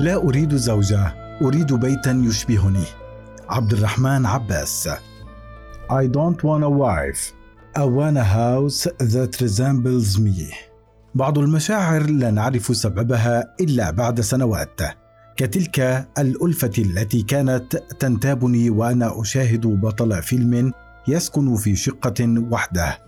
لا أريد زوجة أريد بيتا يشبهني. عبد الرحمن عباس. I don't want a wife. I want a house that resembles me. بعض المشاعر لا نعرف سببها إلا بعد سنوات. كتلك الألفة التي كانت تنتابني وأنا أشاهد بطل فيلم يسكن في شقة وحده.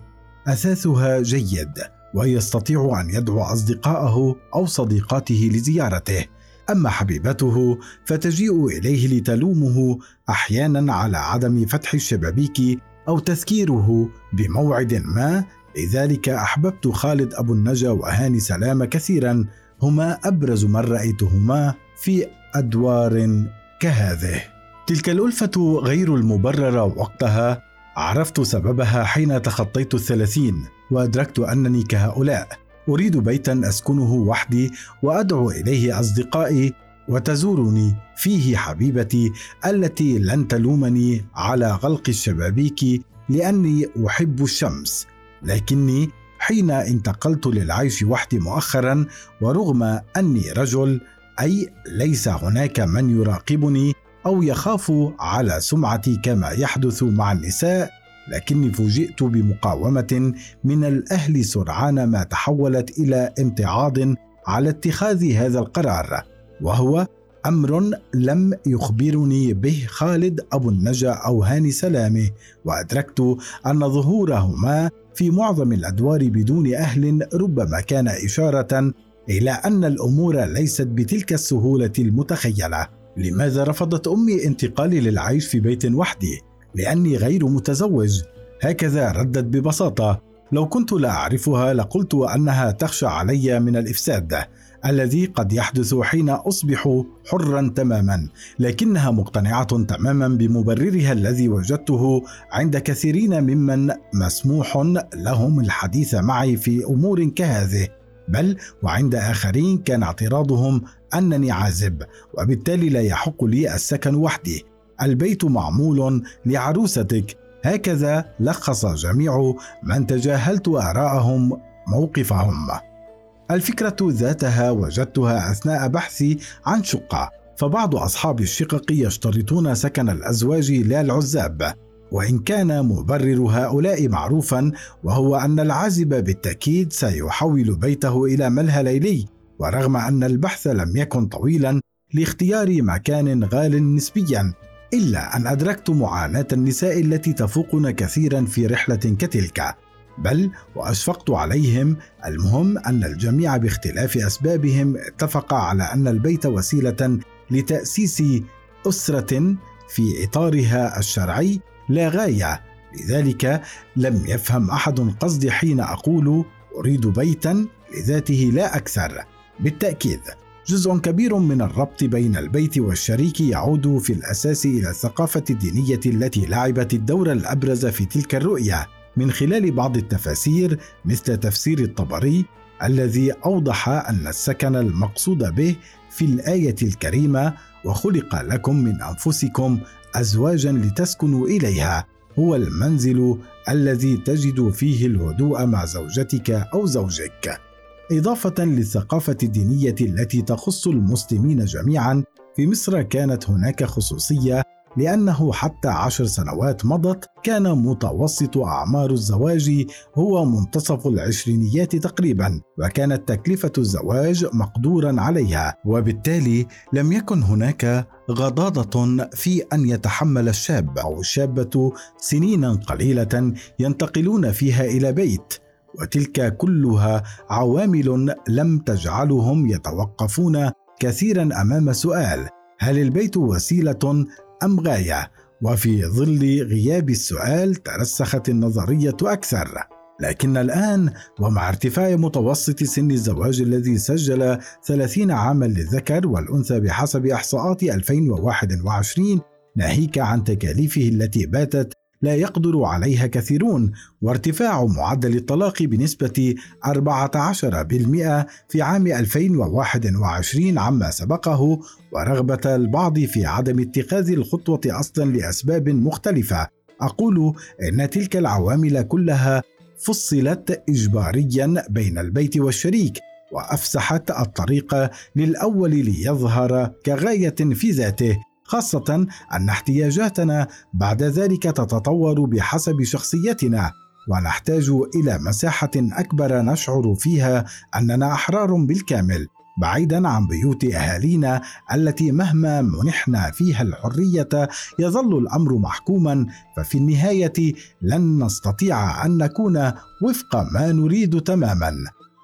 أثاثها جيد ويستطيع أن يدعو أصدقائه أو صديقاته لزيارته. أما حبيبته فتجيء إليه لتلومه أحيانا على عدم فتح الشبابيك أو تذكيره بموعد ما. لذلك أحببت خالد أبو النجا وهاني سلامة كثيرا هما أبرز من رأيتهما في أدوار كهذه. تلك الألفة غير المبررة وقتها. عرفت سببها حين تخطيت الثلاثين وأدركت أنني كهؤلاء. أريد بيتا أسكنه وحدي وأدعو إليه أصدقائي وتزورني فيه حبيبتي التي لن تلومني على غلق الشبابيك لأني أحب الشمس. لكني حين انتقلت للعيش وحدي مؤخرا ورغم أني رجل أي ليس هناك من يراقبني أو يخاف على سمعتي كما يحدث مع النساء لكني فوجئت بمقاومة من الأهل سرعان ما تحولت إلى امتعاض على اتخاذ هذا القرار وهو أمر لم يخبرني به خالد أبو النجا أو هاني سلامة وأدركت أن ظهورهما في معظم الأدوار بدون أهل ربما كان إشارة إلى أن الأمور ليست بتلك السهولة المتخيلة لماذا رفضت أمي انتقالي للعيش في بيت وحدي؟ لأني غير متزوج. هكذا ردت ببساطة. لو كنت لا أعرفها لقلت أنها تخشى علي من الإفساد الذي قد يحدث حين أصبح حرا تماما لكنها مقتنعة تماما بمبررها الذي وجدته عند كثيرين ممن مسموح لهم الحديث معي في أمور كهذه. بل وعند آخرين كان اعتراضهم أنني عازب وبالتالي لا يحق لي السكن وحدي. البيت معمول لعروستك. هكذا لخص جميع من تجاهلت آراءهم موقفهم. الفكرة ذاتها وجدتها أثناء بحثي عن شقة فبعض أصحاب الشقق يشترطون سكن الأزواج لا العزاب وإن كان مبرر هؤلاء معروفا وهو أن العازب بالتأكيد سيحول بيته إلى ملهى ليلي. ورغم أن البحث لم يكن طويلا لاختيار مكان غال نسبيا. إلا أن أدركت معاناة النساء التي تفوقنا كثيرا في رحلة كتلك بل وأشفقت عليهم. المهم أن الجميع باختلاف أسبابهم اتفق على أن البيت وسيلة لتأسيس أسرة في إطارها الشرعي لا غاية. لذلك لم يفهم أحد قصدي حين أقول أريد بيتا لذاته لا أكثر. بالتأكيد جزء كبير من الربط بين البيت والشريك يعود في الأساس إلى الثقافة الدينية التي لعبت الدور الأبرز في تلك الرؤية. من خلال بعض التفاسير مثل تفسير الطبري الذي أوضح أن السكن المقصود به في الآية الكريمة وخلق لكم من أنفسكم ازواجا لتسكنوا إليها هو المنزل الذي تجد فيه الهدوء مع زوجتك أو زوجك. إضافة للثقافة الدينية التي تخص المسلمين جميعا في مصر كانت هناك خصوصية لأنه حتى عشر سنوات مضت كان متوسط أعمار الزواج هو منتصف العشرينيات تقريبا وكانت تكلفة الزواج مقدورا عليها وبالتالي لم يكن هناك غضاضة في أن يتحمل الشاب أو الشابة سنينا قليلة ينتقلون فيها إلى بيت. وتلك كلها عوامل لم تجعلهم يتوقفون كثيرا أمام سؤال هل البيت وسيلة أم غاية؟ وفي ظل غياب السؤال ترسخت النظرية أكثر. لكن الآن ومع ارتفاع متوسط سن الزواج الذي سجل 30 عاما للذكر والأنثى بحسب إحصاءات 2021 ناهيك عن تكاليفه التي باتت لا يقدر عليها كثيرون وارتفاع معدل الطلاق بنسبة 14% في عام 2021 عما سبقه ورغبة البعض في عدم اتخاذ الخطوة أصلا لأسباب مختلفة. أقول إن تلك العوامل كلها فصلت إجباريا بين البيت والشريك وأفسحت الطريق للأول ليظهر كغاية في ذاته. خاصة أن احتياجاتنا بعد ذلك تتطور بحسب شخصيتنا ونحتاج إلى مساحة أكبر نشعر فيها أننا أحرار بالكامل بعيدا عن بيوت أهالينا التي مهما منحنا فيها الحرية يظل الأمر محكوما ففي النهاية لن نستطيع أن نكون وفق ما نريد تماما.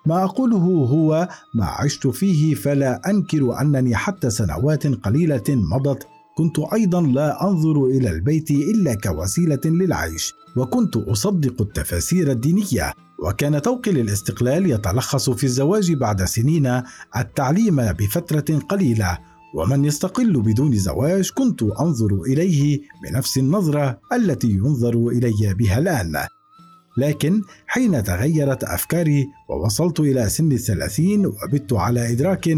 ما أقوله هو ما عشت فيه فلا أنكر أنني حتى سنوات قليلة مضت كنت أيضا لا أنظر إلى البيت إلا كوسيلة للعيش وكنت أصدق التفاسير الدينية وكان طوقي للاستقلال يتلخص في الزواج بعد سنين التعليم بفترة قليلة ومن يستقل بدون زواج كنت أنظر إليه بنفس النظرة التي ينظر إلي بها الآن. لكن حين تغيرت أفكاري ووصلت إلى سن الثلاثين وبت على إدراك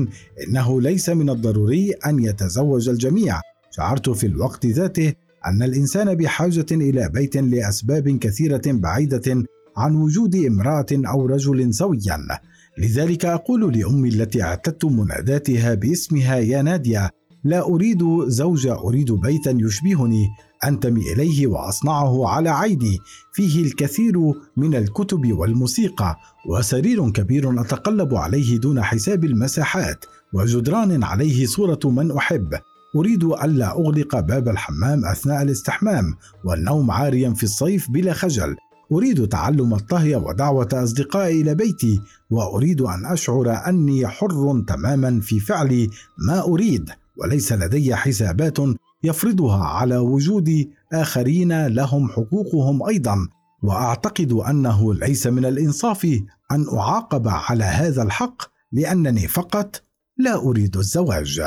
إنه ليس من الضروري أن يتزوج الجميع شعرت في الوقت ذاته أن الإنسان بحاجة إلى بيت لأسباب كثيرة بعيدة عن وجود امرأة أو رجل سويا. لذلك أقول لأمي التي اعتدت مناداتها باسمها يا نادية لا أريد زوج أريد بيتا يشبهني أنتمي إليه وأصنعه على عيني. فيه الكثير من الكتب والموسيقى وسرير كبير أتقلب عليه دون حساب المساحات وجدران عليه صورة من أحب. أريد ألا أغلق باب الحمام أثناء الاستحمام والنوم عاريا في الصيف بلا خجل. أريد تعلم الطهي ودعوة أصدقائي إلى بيتي وأريد أن أشعر أني حر تماما في فعل ما أريد وليس لدي حسابات يفرضها على وجود آخرين لهم حقوقهم أيضا. وأعتقد أنه ليس من الإنصاف أن أعاقب على هذا الحق لأنني فقط لا أريد الزواج.